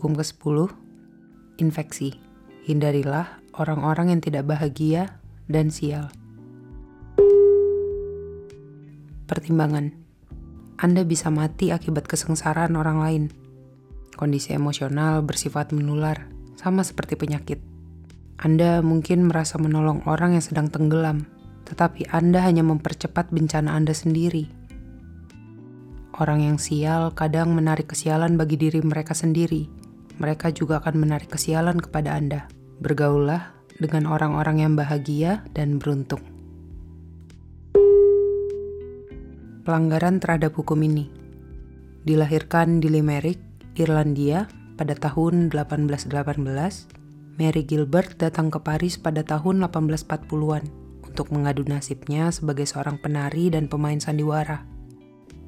Hukum ke-10, infeksi. Hindarilah orang-orang yang tidak bahagia dan sial. Pertimbangan. Anda bisa mati akibat kesengsaraan orang lain. Kondisi emosional bersifat menular, sama seperti penyakit. Anda mungkin merasa menolong orang yang sedang tenggelam, tetapi Anda hanya mempercepat bencana Anda sendiri. Orang yang sial kadang menarik kesialan bagi diri mereka sendiri. Mereka juga akan menarik kesialan kepada Anda. Bergaullah dengan orang-orang yang bahagia dan beruntung. Pelanggaran terhadap hukum ini dilahirkan di Limerick, Irlandia pada tahun 1818. Mary Gilbert datang ke Paris pada tahun 1840-an untuk mengadu nasibnya sebagai seorang penari dan pemain sandiwara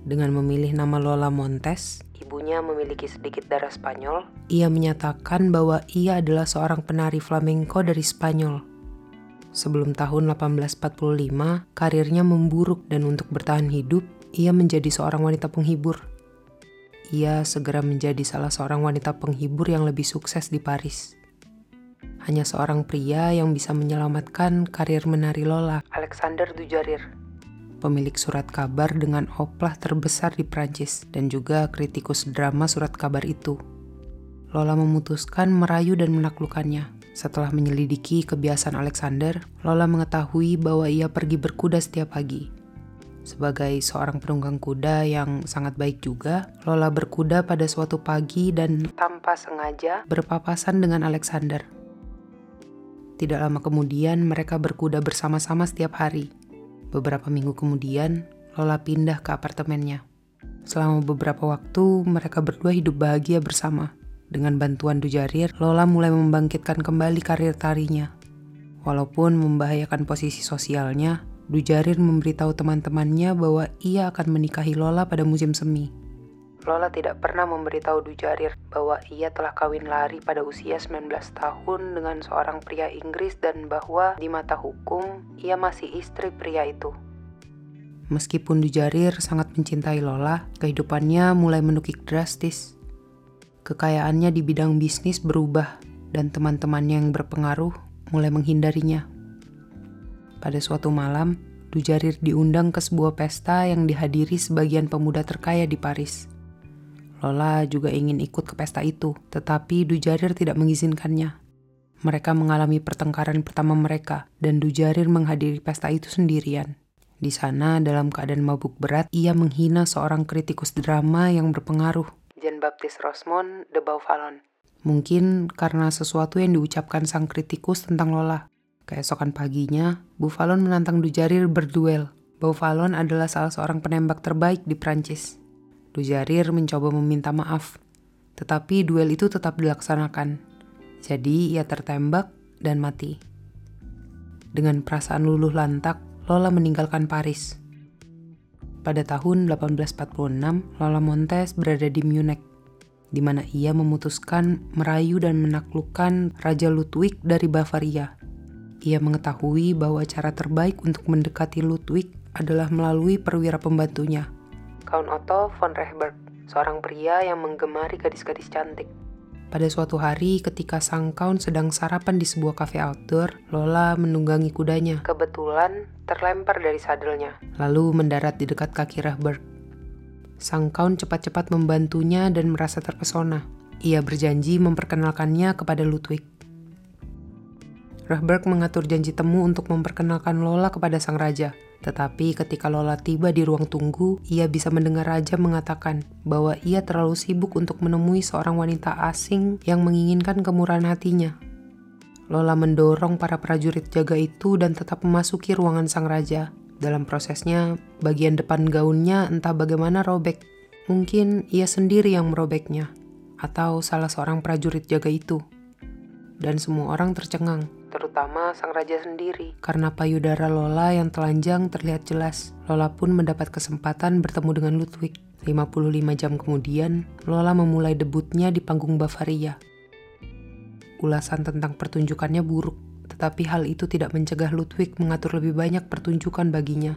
dengan memilih nama Lola Montes, ibunya memiliki sedikit darah Spanyol, ia menyatakan bahwa ia adalah seorang penari flamenco dari Spanyol. Sebelum tahun 1845, karirnya memburuk dan untuk bertahan hidup, ia menjadi seorang wanita penghibur. Ia segera menjadi salah seorang wanita penghibur yang lebih sukses di Paris. Hanya seorang pria yang bisa menyelamatkan karir menari Lola, Alexander Dujarrier pemilik surat kabar dengan oplah terbesar di Prancis dan juga kritikus drama surat kabar itu. Lola memutuskan merayu dan menaklukkannya. Setelah menyelidiki kebiasaan Alexander, Lola mengetahui bahwa ia pergi berkuda setiap pagi. Sebagai seorang penunggang kuda yang sangat baik juga, Lola berkuda pada suatu pagi dan tanpa sengaja berpapasan dengan Alexander. Tidak lama kemudian, mereka berkuda bersama-sama setiap hari. Beberapa minggu kemudian, Lola pindah ke apartemennya. Selama beberapa waktu, mereka berdua hidup bahagia bersama. Dengan bantuan Dujarir, Lola mulai membangkitkan kembali karir tarinya. Walaupun membahayakan posisi sosialnya, Dujarir memberitahu teman-temannya bahwa ia akan menikahi Lola pada musim semi. Lola tidak pernah memberitahu Dujarir bahwa ia telah kawin lari pada usia 19 tahun dengan seorang pria Inggris dan bahwa di mata hukum ia masih istri pria itu. Meskipun Dujarir sangat mencintai Lola, kehidupannya mulai menukik drastis. Kekayaannya di bidang bisnis berubah dan teman-temannya yang berpengaruh mulai menghindarinya. Pada suatu malam, Dujarir diundang ke sebuah pesta yang dihadiri sebagian pemuda terkaya di Paris. Lola juga ingin ikut ke pesta itu, tetapi Dujarir tidak mengizinkannya. Mereka mengalami pertengkaran pertama mereka, dan Dujarir menghadiri pesta itu sendirian. Di sana, dalam keadaan mabuk berat, ia menghina seorang kritikus drama yang berpengaruh, Jean-Baptiste Rosmond de Beauvalon. Mungkin karena sesuatu yang diucapkan sang kritikus tentang Lola. Keesokan paginya, Buffalon menantang Dujarir berduel. Buffalon adalah salah seorang penembak terbaik di Prancis. Dujarir mencoba meminta maaf, tetapi duel itu tetap dilaksanakan. Jadi ia tertembak dan mati. Dengan perasaan luluh lantak, Lola meninggalkan Paris. Pada tahun 1846, Lola Montes berada di Munich, di mana ia memutuskan merayu dan menaklukkan Raja Ludwig dari Bavaria. Ia mengetahui bahwa cara terbaik untuk mendekati Ludwig adalah melalui perwira pembantunya, Count Otto von Rehberg, seorang pria yang menggemari gadis-gadis cantik. Pada suatu hari ketika sang Count sedang sarapan di sebuah kafe outdoor, Lola menunggangi kudanya. Kebetulan terlempar dari sadelnya, lalu mendarat di dekat kaki Rehberg. Sang Count cepat-cepat membantunya dan merasa terpesona. Ia berjanji memperkenalkannya kepada Ludwig. Rehberg mengatur janji temu untuk memperkenalkan Lola kepada sang raja. Tetapi ketika Lola tiba di ruang tunggu, ia bisa mendengar raja mengatakan bahwa ia terlalu sibuk untuk menemui seorang wanita asing yang menginginkan kemurahan hatinya. Lola mendorong para prajurit jaga itu dan tetap memasuki ruangan sang raja. Dalam prosesnya, bagian depan gaunnya entah bagaimana robek. Mungkin ia sendiri yang merobeknya, atau salah seorang prajurit jaga itu. Dan semua orang tercengang terutama sang raja sendiri. Karena payudara Lola yang telanjang terlihat jelas, Lola pun mendapat kesempatan bertemu dengan Ludwig. 55 jam kemudian, Lola memulai debutnya di panggung Bavaria. Ulasan tentang pertunjukannya buruk, tetapi hal itu tidak mencegah Ludwig mengatur lebih banyak pertunjukan baginya.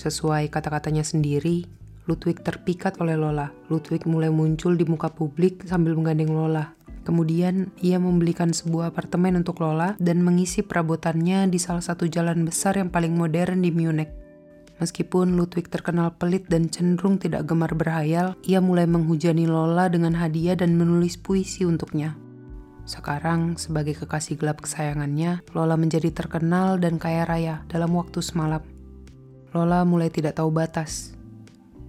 Sesuai kata-katanya sendiri, Ludwig terpikat oleh Lola. Ludwig mulai muncul di muka publik sambil menggandeng Lola. Kemudian ia membelikan sebuah apartemen untuk Lola dan mengisi perabotannya di salah satu jalan besar yang paling modern di Munich. Meskipun Ludwig terkenal pelit dan cenderung tidak gemar berhayal, ia mulai menghujani Lola dengan hadiah dan menulis puisi untuknya. Sekarang, sebagai kekasih gelap kesayangannya, Lola menjadi terkenal dan kaya raya dalam waktu semalam. Lola mulai tidak tahu batas.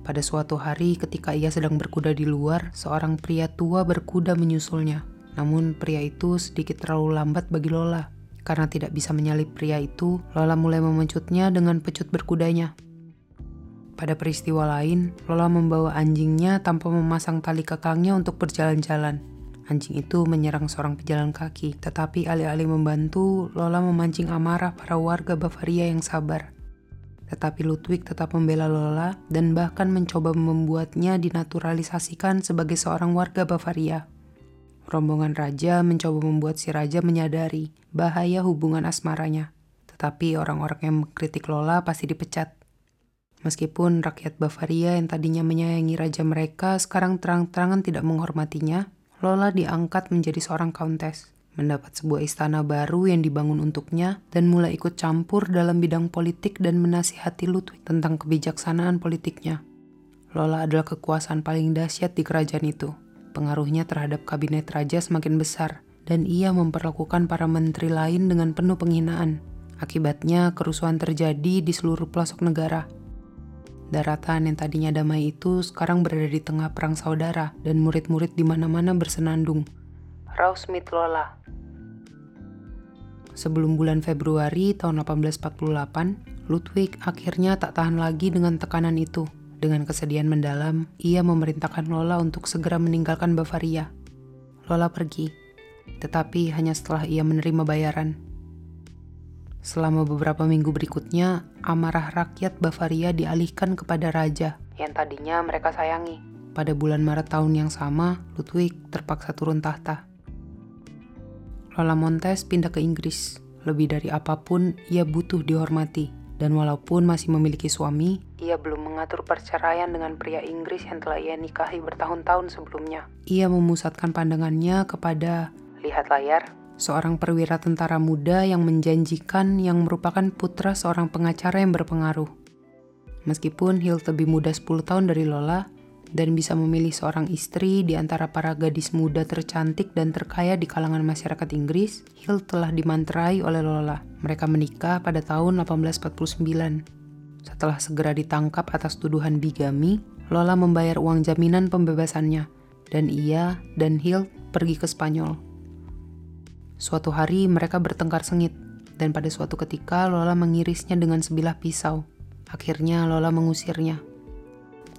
Pada suatu hari ketika ia sedang berkuda di luar, seorang pria tua berkuda menyusulnya. Namun pria itu sedikit terlalu lambat bagi Lola. Karena tidak bisa menyalip pria itu, Lola mulai memencutnya dengan pecut berkudanya. Pada peristiwa lain, Lola membawa anjingnya tanpa memasang tali kekangnya untuk berjalan-jalan. Anjing itu menyerang seorang pejalan kaki, tetapi alih-alih membantu, Lola memancing amarah para warga Bavaria yang sabar. Tetapi Ludwig tetap membela Lola dan bahkan mencoba membuatnya dinaturalisasikan sebagai seorang warga Bavaria. Rombongan raja mencoba membuat si raja menyadari bahaya hubungan asmaranya. Tetapi orang-orang yang mengkritik Lola pasti dipecat. Meskipun rakyat Bavaria yang tadinya menyayangi raja mereka sekarang terang-terangan tidak menghormatinya, Lola diangkat menjadi seorang countess mendapat sebuah istana baru yang dibangun untuknya, dan mulai ikut campur dalam bidang politik dan menasihati Ludwig tentang kebijaksanaan politiknya. Lola adalah kekuasaan paling dahsyat di kerajaan itu. Pengaruhnya terhadap kabinet raja semakin besar, dan ia memperlakukan para menteri lain dengan penuh penghinaan. Akibatnya, kerusuhan terjadi di seluruh pelosok negara. Daratan yang tadinya damai itu sekarang berada di tengah perang saudara, dan murid-murid di mana-mana bersenandung. Rausmit Lola Sebelum bulan Februari tahun 1848, Ludwig akhirnya tak tahan lagi dengan tekanan itu. Dengan kesedihan mendalam, ia memerintahkan Lola untuk segera meninggalkan Bavaria. Lola pergi, tetapi hanya setelah ia menerima bayaran. Selama beberapa minggu berikutnya, amarah rakyat Bavaria dialihkan kepada raja yang tadinya mereka sayangi. Pada bulan Maret tahun yang sama, Ludwig terpaksa turun tahta. Lola Montes pindah ke Inggris. Lebih dari apa pun, ia butuh dihormati. Dan walaupun masih memiliki suami, ia belum mengatur perceraian dengan pria Inggris yang telah ia nikahi bertahun-tahun sebelumnya. Ia memusatkan pandangannya kepada, lihat layar, seorang perwira tentara muda yang menjanjikan yang merupakan putra seorang pengacara yang berpengaruh. Meskipun Hill lebih muda 10 tahun dari Lola, dan bisa memilih seorang istri di antara para gadis muda tercantik dan terkaya di kalangan masyarakat Inggris, Hill telah dimantrai oleh Lola. Mereka menikah pada tahun 1849. Setelah segera ditangkap atas tuduhan bigami, Lola membayar uang jaminan pembebasannya, dan ia dan Hill pergi ke Spanyol. Suatu hari mereka bertengkar sengit, dan pada suatu ketika Lola mengirisnya dengan sebilah pisau. Akhirnya Lola mengusirnya.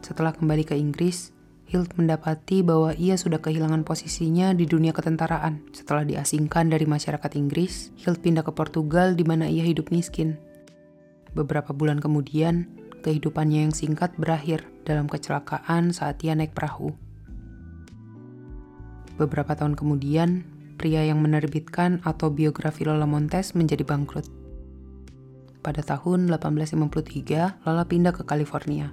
Setelah kembali ke Inggris, Hild mendapati bahwa ia sudah kehilangan posisinya di dunia ketentaraan. Setelah diasingkan dari masyarakat Inggris, Hild pindah ke Portugal di mana ia hidup miskin. Beberapa bulan kemudian, kehidupannya yang singkat berakhir dalam kecelakaan saat ia naik perahu. Beberapa tahun kemudian, pria yang menerbitkan autobiografi Lola Montes menjadi bangkrut. Pada tahun 1853, Lola pindah ke California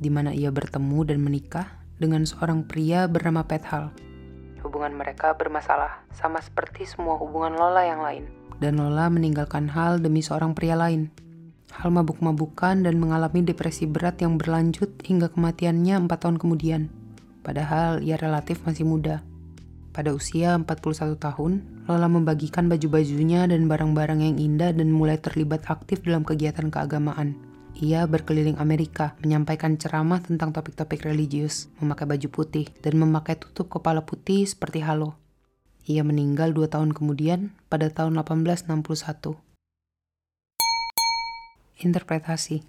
di mana ia bertemu dan menikah dengan seorang pria bernama Pethal. Hubungan mereka bermasalah, sama seperti semua hubungan Lola yang lain. Dan Lola meninggalkan Hal demi seorang pria lain. Hal mabuk-mabukan dan mengalami depresi berat yang berlanjut hingga kematiannya empat tahun kemudian. Padahal ia relatif masih muda. Pada usia 41 tahun, Lola membagikan baju-bajunya dan barang-barang yang indah dan mulai terlibat aktif dalam kegiatan keagamaan. Ia berkeliling Amerika, menyampaikan ceramah tentang topik-topik religius, memakai baju putih, dan memakai tutup kepala putih seperti halo. Ia meninggal dua tahun kemudian pada tahun 1861. Interpretasi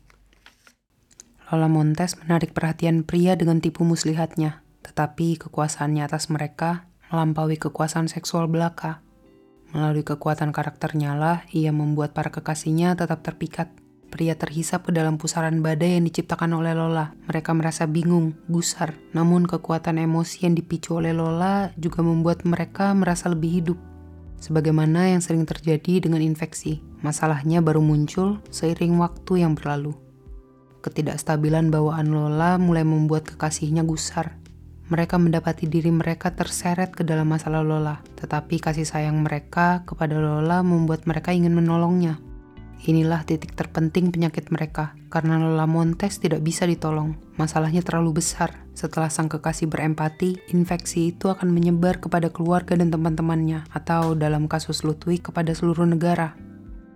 Lola Montes menarik perhatian pria dengan tipu muslihatnya, tetapi kekuasaannya atas mereka melampaui kekuasaan seksual belaka. Melalui kekuatan karakternya lah, ia membuat para kekasihnya tetap terpikat Pria terhisap ke dalam pusaran badai yang diciptakan oleh Lola. Mereka merasa bingung, gusar. Namun kekuatan emosi yang dipicu oleh Lola juga membuat mereka merasa lebih hidup. Sebagaimana yang sering terjadi dengan infeksi, masalahnya baru muncul seiring waktu yang berlalu. ketidakstabilan bawaan Lola mulai membuat kekasihnya gusar. Mereka mendapati diri mereka terseret ke dalam masalah Lola, tetapi kasih sayang mereka kepada Lola membuat mereka ingin menolongnya. Inilah titik terpenting penyakit mereka, karena Lola Montes tidak bisa ditolong. Masalahnya terlalu besar. Setelah sang kekasih berempati, infeksi itu akan menyebar kepada keluarga dan teman-temannya, atau dalam kasus Ludwig kepada seluruh negara.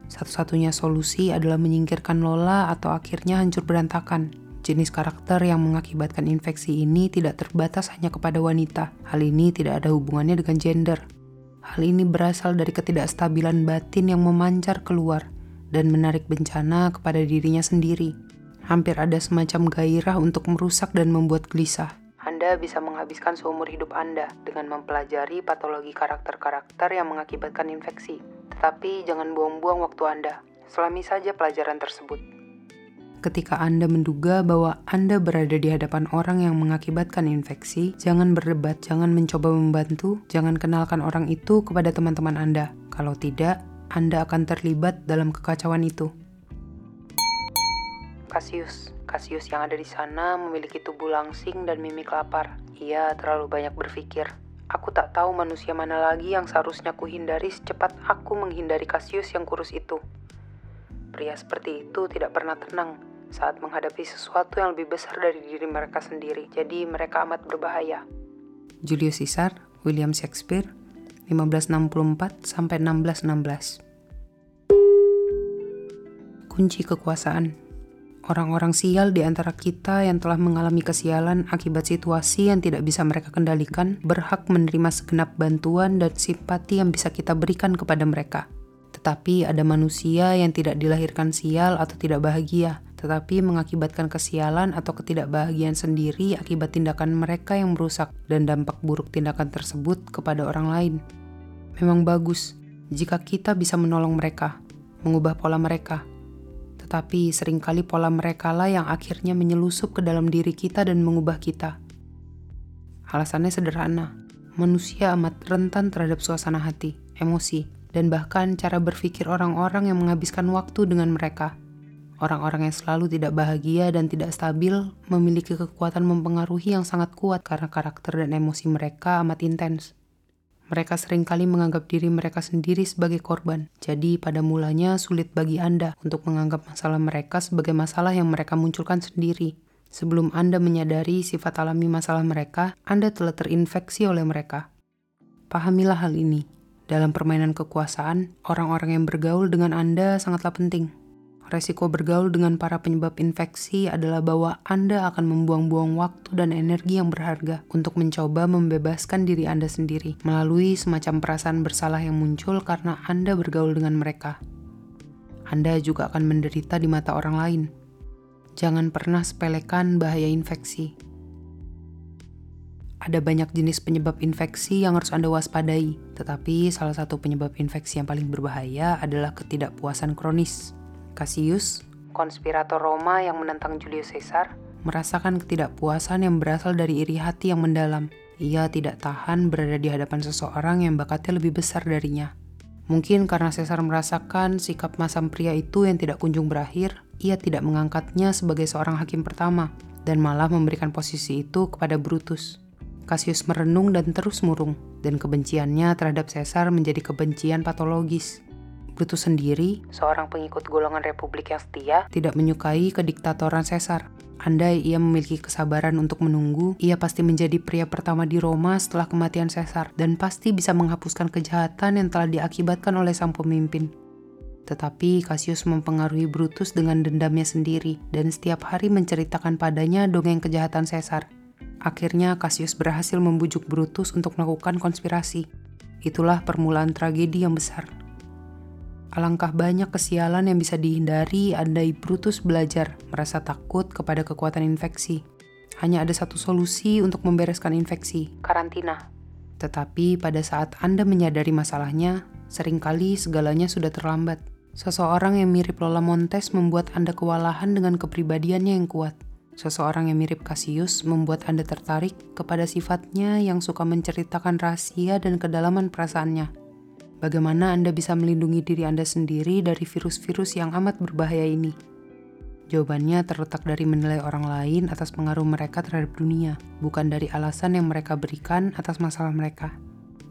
Satu-satunya solusi adalah menyingkirkan Lola atau akhirnya hancur berantakan. Jenis karakter yang mengakibatkan infeksi ini tidak terbatas hanya kepada wanita. Hal ini tidak ada hubungannya dengan gender. Hal ini berasal dari ketidakstabilan batin yang memancar keluar, dan menarik bencana kepada dirinya sendiri. Hampir ada semacam gairah untuk merusak dan membuat gelisah. Anda bisa menghabiskan seumur hidup Anda dengan mempelajari patologi karakter-karakter yang mengakibatkan infeksi. Tetapi jangan buang-buang waktu Anda. Selami saja pelajaran tersebut. Ketika Anda menduga bahwa Anda berada di hadapan orang yang mengakibatkan infeksi, jangan berdebat, jangan mencoba membantu, jangan kenalkan orang itu kepada teman-teman Anda. Kalau tidak, anda akan terlibat dalam kekacauan itu. Cassius, Cassius yang ada di sana memiliki tubuh langsing dan mimik lapar. Ia terlalu banyak berpikir. Aku tak tahu manusia mana lagi yang seharusnya kuhindari secepat aku menghindari Cassius yang kurus itu. Pria seperti itu tidak pernah tenang saat menghadapi sesuatu yang lebih besar dari diri mereka sendiri. Jadi mereka amat berbahaya. Julius Caesar, William Shakespeare, 1564 sampai 1616 kunci kekuasaan. Orang-orang sial di antara kita yang telah mengalami kesialan akibat situasi yang tidak bisa mereka kendalikan berhak menerima segenap bantuan dan simpati yang bisa kita berikan kepada mereka. Tetapi ada manusia yang tidak dilahirkan sial atau tidak bahagia, tetapi mengakibatkan kesialan atau ketidakbahagiaan sendiri akibat tindakan mereka yang merusak dan dampak buruk tindakan tersebut kepada orang lain. Memang bagus jika kita bisa menolong mereka, mengubah pola mereka, tetapi sering kali pola mereka lah yang akhirnya menyelusup ke dalam diri kita dan mengubah kita. Alasannya sederhana, manusia amat rentan terhadap suasana hati, emosi, dan bahkan cara berpikir orang-orang yang menghabiskan waktu dengan mereka. Orang-orang yang selalu tidak bahagia dan tidak stabil memiliki kekuatan mempengaruhi yang sangat kuat karena karakter dan emosi mereka amat intens. Mereka sering kali menganggap diri mereka sendiri sebagai korban. Jadi, pada mulanya sulit bagi Anda untuk menganggap masalah mereka sebagai masalah yang mereka munculkan sendiri. Sebelum Anda menyadari sifat alami masalah mereka, Anda telah terinfeksi oleh mereka. Pahamilah hal ini. Dalam permainan kekuasaan, orang-orang yang bergaul dengan Anda sangatlah penting. Resiko bergaul dengan para penyebab infeksi adalah bahwa Anda akan membuang-buang waktu dan energi yang berharga untuk mencoba membebaskan diri Anda sendiri melalui semacam perasaan bersalah yang muncul karena Anda bergaul dengan mereka. Anda juga akan menderita di mata orang lain. Jangan pernah sepelekan bahaya infeksi. Ada banyak jenis penyebab infeksi yang harus Anda waspadai, tetapi salah satu penyebab infeksi yang paling berbahaya adalah ketidakpuasan kronis. Cassius, konspirator Roma yang menentang Julius Caesar, merasakan ketidakpuasan yang berasal dari iri hati yang mendalam. Ia tidak tahan berada di hadapan seseorang yang bakatnya lebih besar darinya. Mungkin karena Caesar merasakan sikap masam pria itu yang tidak kunjung berakhir, ia tidak mengangkatnya sebagai seorang hakim pertama, dan malah memberikan posisi itu kepada Brutus. Cassius merenung dan terus murung, dan kebenciannya terhadap Caesar menjadi kebencian patologis. Brutus sendiri, seorang pengikut golongan republik yang setia, tidak menyukai kediktatoran Caesar. Andai ia memiliki kesabaran untuk menunggu, ia pasti menjadi pria pertama di Roma setelah kematian Caesar dan pasti bisa menghapuskan kejahatan yang telah diakibatkan oleh sang pemimpin. Tetapi Cassius mempengaruhi Brutus dengan dendamnya sendiri dan setiap hari menceritakan padanya dongeng kejahatan Caesar. Akhirnya Cassius berhasil membujuk Brutus untuk melakukan konspirasi. Itulah permulaan tragedi yang besar. Alangkah banyak kesialan yang bisa dihindari andai Brutus belajar merasa takut kepada kekuatan infeksi. Hanya ada satu solusi untuk membereskan infeksi, karantina. Tetapi pada saat Anda menyadari masalahnya, sering kali segalanya sudah terlambat. Seseorang yang mirip Lola Montes membuat Anda kewalahan dengan kepribadiannya yang kuat. Seseorang yang mirip Cassius membuat Anda tertarik kepada sifatnya yang suka menceritakan rahasia dan kedalaman perasaannya Bagaimana Anda bisa melindungi diri Anda sendiri dari virus-virus yang amat berbahaya ini? Jawabannya terletak dari menilai orang lain atas pengaruh mereka terhadap dunia, bukan dari alasan yang mereka berikan atas masalah mereka.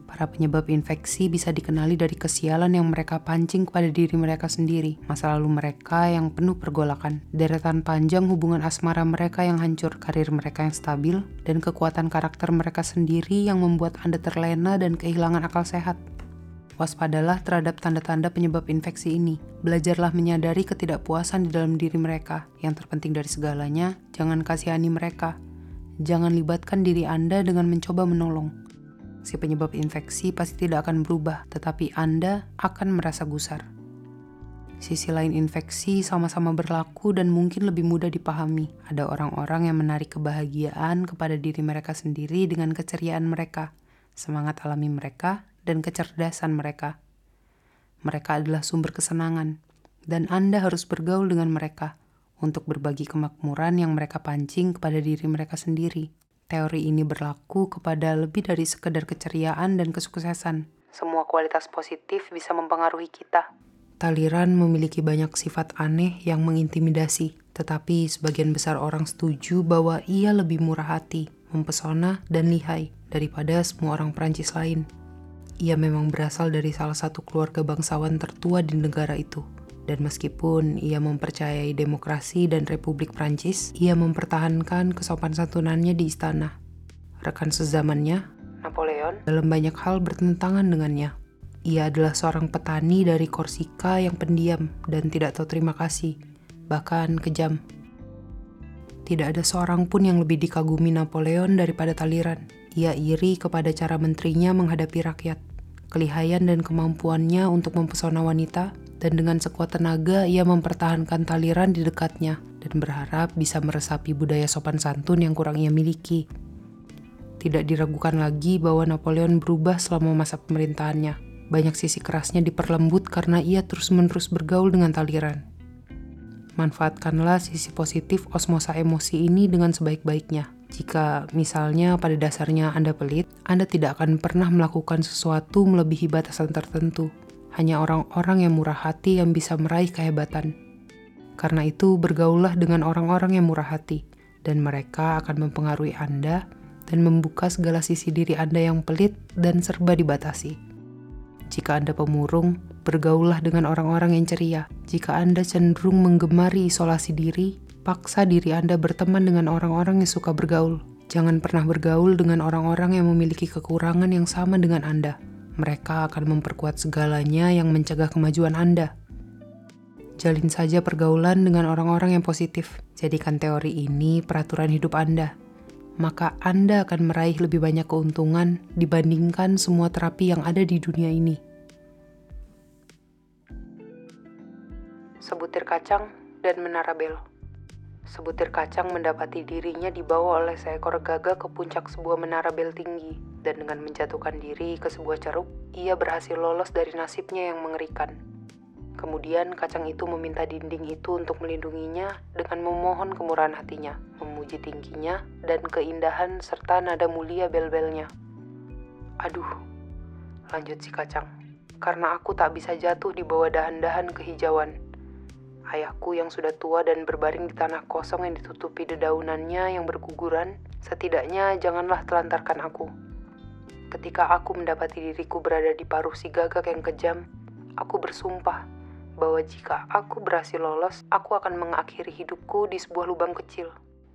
Para penyebab infeksi bisa dikenali dari kesialan yang mereka pancing kepada diri mereka sendiri, masa lalu mereka yang penuh pergolakan, deretan panjang hubungan asmara mereka yang hancur, karir mereka yang stabil, dan kekuatan karakter mereka sendiri yang membuat Anda terlena dan kehilangan akal sehat. Waspadalah terhadap tanda-tanda penyebab infeksi ini. Belajarlah menyadari ketidakpuasan di dalam diri mereka. Yang terpenting dari segalanya, jangan kasihani mereka. Jangan libatkan diri Anda dengan mencoba menolong si penyebab infeksi pasti tidak akan berubah, tetapi Anda akan merasa gusar. Sisi lain infeksi sama-sama berlaku dan mungkin lebih mudah dipahami. Ada orang-orang yang menarik kebahagiaan kepada diri mereka sendiri dengan keceriaan mereka, semangat alami mereka, dan kecerdasan mereka. Mereka adalah sumber kesenangan, dan Anda harus bergaul dengan mereka untuk berbagi kemakmuran yang mereka pancing kepada diri mereka sendiri. Teori ini berlaku kepada lebih dari sekedar keceriaan dan kesuksesan. Semua kualitas positif bisa mempengaruhi kita. Taliran memiliki banyak sifat aneh yang mengintimidasi, tetapi sebagian besar orang setuju bahwa ia lebih murah hati, mempesona, dan lihai daripada semua orang Perancis lain. Ia memang berasal dari salah satu keluarga bangsawan tertua di negara itu dan meskipun ia mempercayai demokrasi dan Republik Prancis, ia mempertahankan kesopan santunannya di istana. Rekan sezamannya, Napoleon, dalam banyak hal bertentangan dengannya. Ia adalah seorang petani dari Korsika yang pendiam dan tidak tahu terima kasih, bahkan kejam. Tidak ada seorang pun yang lebih dikagumi Napoleon daripada Taliran. Ia iri kepada cara menterinya menghadapi rakyat, kelihayan dan kemampuannya untuk mempesona wanita, dan dengan sekuat tenaga ia mempertahankan taliran di dekatnya dan berharap bisa meresapi budaya sopan santun yang kurang ia miliki. Tidak diragukan lagi bahwa Napoleon berubah selama masa pemerintahannya. Banyak sisi kerasnya diperlembut karena ia terus-menerus bergaul dengan taliran. Manfaatkanlah sisi positif osmosa emosi ini dengan sebaik-baiknya. Jika misalnya pada dasarnya Anda pelit, Anda tidak akan pernah melakukan sesuatu melebihi batasan tertentu hanya orang-orang yang murah hati yang bisa meraih kehebatan. Karena itu, bergaullah dengan orang-orang yang murah hati, dan mereka akan mempengaruhi Anda dan membuka segala sisi diri Anda yang pelit dan serba dibatasi. Jika Anda pemurung, bergaullah dengan orang-orang yang ceria. Jika Anda cenderung menggemari isolasi diri, paksa diri Anda berteman dengan orang-orang yang suka bergaul. Jangan pernah bergaul dengan orang-orang yang memiliki kekurangan yang sama dengan Anda mereka akan memperkuat segalanya yang mencegah kemajuan Anda. Jalin saja pergaulan dengan orang-orang yang positif. Jadikan teori ini peraturan hidup Anda. Maka Anda akan meraih lebih banyak keuntungan dibandingkan semua terapi yang ada di dunia ini. Sebutir kacang dan menara bel. Sebutir kacang mendapati dirinya dibawa oleh seekor gagak ke puncak sebuah menara bel tinggi, dan dengan menjatuhkan diri ke sebuah ceruk, ia berhasil lolos dari nasibnya yang mengerikan. Kemudian kacang itu meminta dinding itu untuk melindunginya dengan memohon kemurahan hatinya, memuji tingginya dan keindahan serta nada mulia bel-belnya. Aduh, lanjut si kacang, karena aku tak bisa jatuh di bawah dahan-dahan kehijauan Ayahku yang sudah tua dan berbaring di tanah kosong yang ditutupi dedaunannya yang berguguran, setidaknya janganlah telantarkan aku. Ketika aku mendapati diriku berada di paruh si gagak yang kejam, aku bersumpah bahwa jika aku berhasil lolos, aku akan mengakhiri hidupku di sebuah lubang kecil.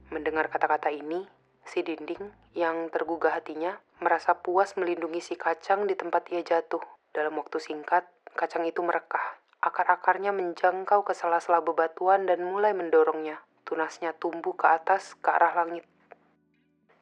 Mendengar kata-kata ini, si dinding yang tergugah hatinya merasa puas melindungi si kacang di tempat ia jatuh. Dalam waktu singkat, kacang itu merekah Akar-akarnya menjangkau ke sela-sela bebatuan dan mulai mendorongnya. Tunasnya tumbuh ke atas, ke arah langit.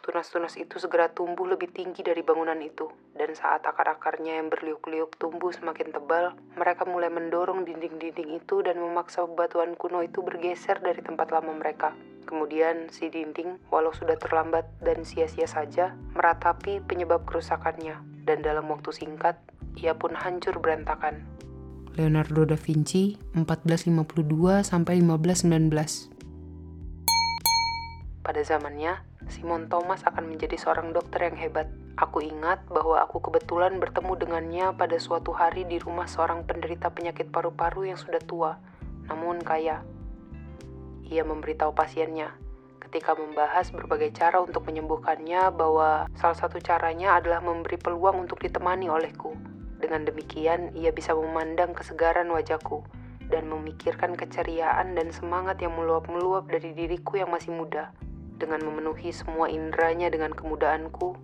Tunas-tunas itu segera tumbuh lebih tinggi dari bangunan itu, dan saat akar-akarnya yang berliuk-liuk tumbuh semakin tebal, mereka mulai mendorong dinding-dinding itu dan memaksa bebatuan kuno itu bergeser dari tempat lama mereka. Kemudian si dinding, walau sudah terlambat dan sia-sia saja, meratapi penyebab kerusakannya, dan dalam waktu singkat, ia pun hancur berantakan. Leonardo da Vinci 1452 sampai 1519. Pada zamannya, Simon Thomas akan menjadi seorang dokter yang hebat. Aku ingat bahwa aku kebetulan bertemu dengannya pada suatu hari di rumah seorang penderita penyakit paru-paru yang sudah tua, namun kaya. ia memberitahu pasiennya ketika membahas berbagai cara untuk menyembuhkannya bahwa salah satu caranya adalah memberi peluang untuk ditemani olehku. Dengan demikian, ia bisa memandang kesegaran wajahku dan memikirkan keceriaan dan semangat yang meluap-meluap dari diriku yang masih muda. Dengan memenuhi semua indranya dengan kemudaanku,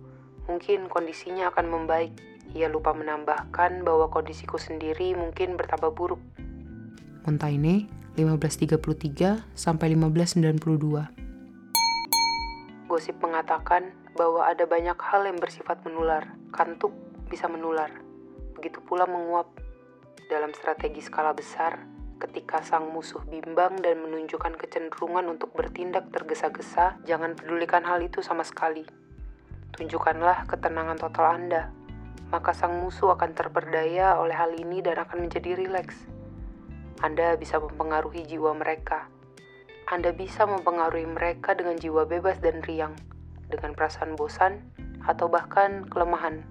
mungkin kondisinya akan membaik. Ia lupa menambahkan bahwa kondisiku sendiri mungkin bertambah buruk. Montaigne, 1533 sampai 1592. Gosip mengatakan bahwa ada banyak hal yang bersifat menular. Kantuk bisa menular. Begitu pula menguap. Dalam strategi skala besar, ketika sang musuh bimbang dan menunjukkan kecenderungan untuk bertindak tergesa-gesa, jangan pedulikan hal itu sama sekali. Tunjukkanlah ketenangan total Anda, maka sang musuh akan terperdaya oleh hal ini dan akan menjadi rileks. Anda bisa mempengaruhi jiwa mereka anda bisa mempengaruhi mereka dengan jiwa bebas dan riang, dengan perasaan bosan, atau bahkan kelemahan.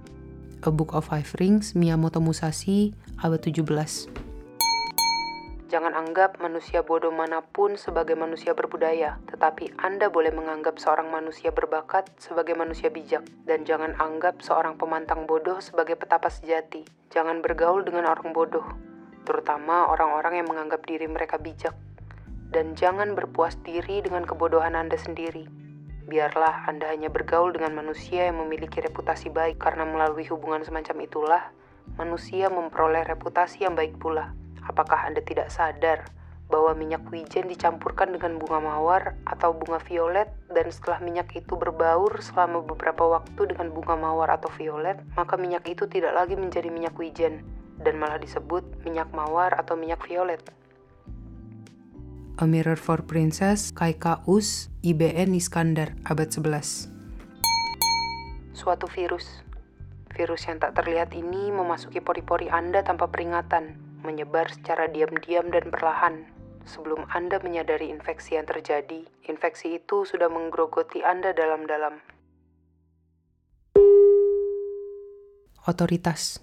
A Book of Five Rings, Miyamoto Musashi, abad 17. Jangan anggap manusia bodoh mana pun sebagai manusia berbudaya, tetapi Anda boleh menganggap seorang manusia berbakat sebagai manusia bijak, dan jangan anggap seorang pemantang bodoh sebagai petapa sejati. Jangan bergaul dengan orang bodoh, terutama orang-orang yang menganggap diri mereka bijak dan jangan berpuas diri dengan kebodohan Anda sendiri. Biarlah Anda hanya bergaul dengan manusia yang memiliki reputasi baik, karena melalui hubungan semacam itulah manusia memperoleh reputasi yang baik pula. Apakah Anda tidak sadar bahwa minyak wijen dicampurkan dengan bunga mawar atau bunga violet, dan setelah minyak itu berbaur selama beberapa waktu dengan bunga mawar atau violet, maka minyak itu tidak lagi menjadi minyak wijen, dan malah disebut minyak mawar atau minyak violet. A Mirror for Princess, Kaus, IBN Iskandar, abad 11. Suatu virus. Virus yang tak terlihat ini memasuki pori-pori Anda tanpa peringatan, menyebar secara diam-diam dan perlahan. Sebelum Anda menyadari infeksi yang terjadi, infeksi itu sudah menggerogoti Anda dalam-dalam. Otoritas.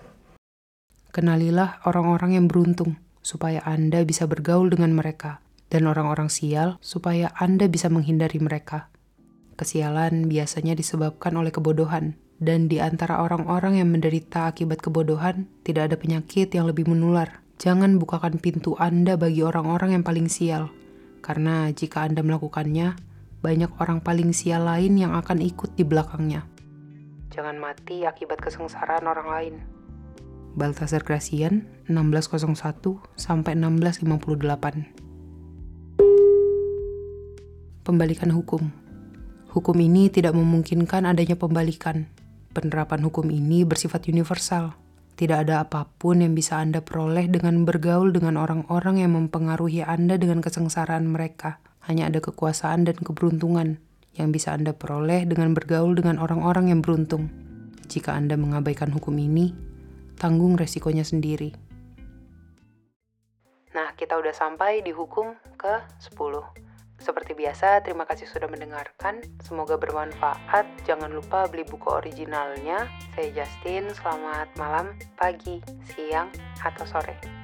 Kenalilah orang-orang yang beruntung supaya Anda bisa bergaul dengan mereka dan orang-orang sial supaya Anda bisa menghindari mereka. Kesialan biasanya disebabkan oleh kebodohan, dan di antara orang-orang yang menderita akibat kebodohan, tidak ada penyakit yang lebih menular. Jangan bukakan pintu Anda bagi orang-orang yang paling sial, karena jika Anda melakukannya, banyak orang paling sial lain yang akan ikut di belakangnya. Jangan mati akibat kesengsaraan orang lain. Baltasar Gracian, 1601 sampai 1658. Pembalikan hukum. Hukum ini tidak memungkinkan adanya pembalikan. Penerapan hukum ini bersifat universal. Tidak ada apa pun yang bisa Anda peroleh dengan bergaul dengan orang-orang yang mempengaruhi Anda dengan kesengsaraan mereka. Hanya ada kekuasaan dan keberuntungan yang bisa Anda peroleh dengan bergaul dengan orang-orang yang beruntung. Jika Anda mengabaikan hukum ini, tanggung resikonya sendiri. Nah, kita udah sampai di hukum ke-10. Seperti biasa, terima kasih sudah mendengarkan. Semoga bermanfaat. Jangan lupa beli buku originalnya. Saya Justin, selamat malam, pagi, siang, atau sore.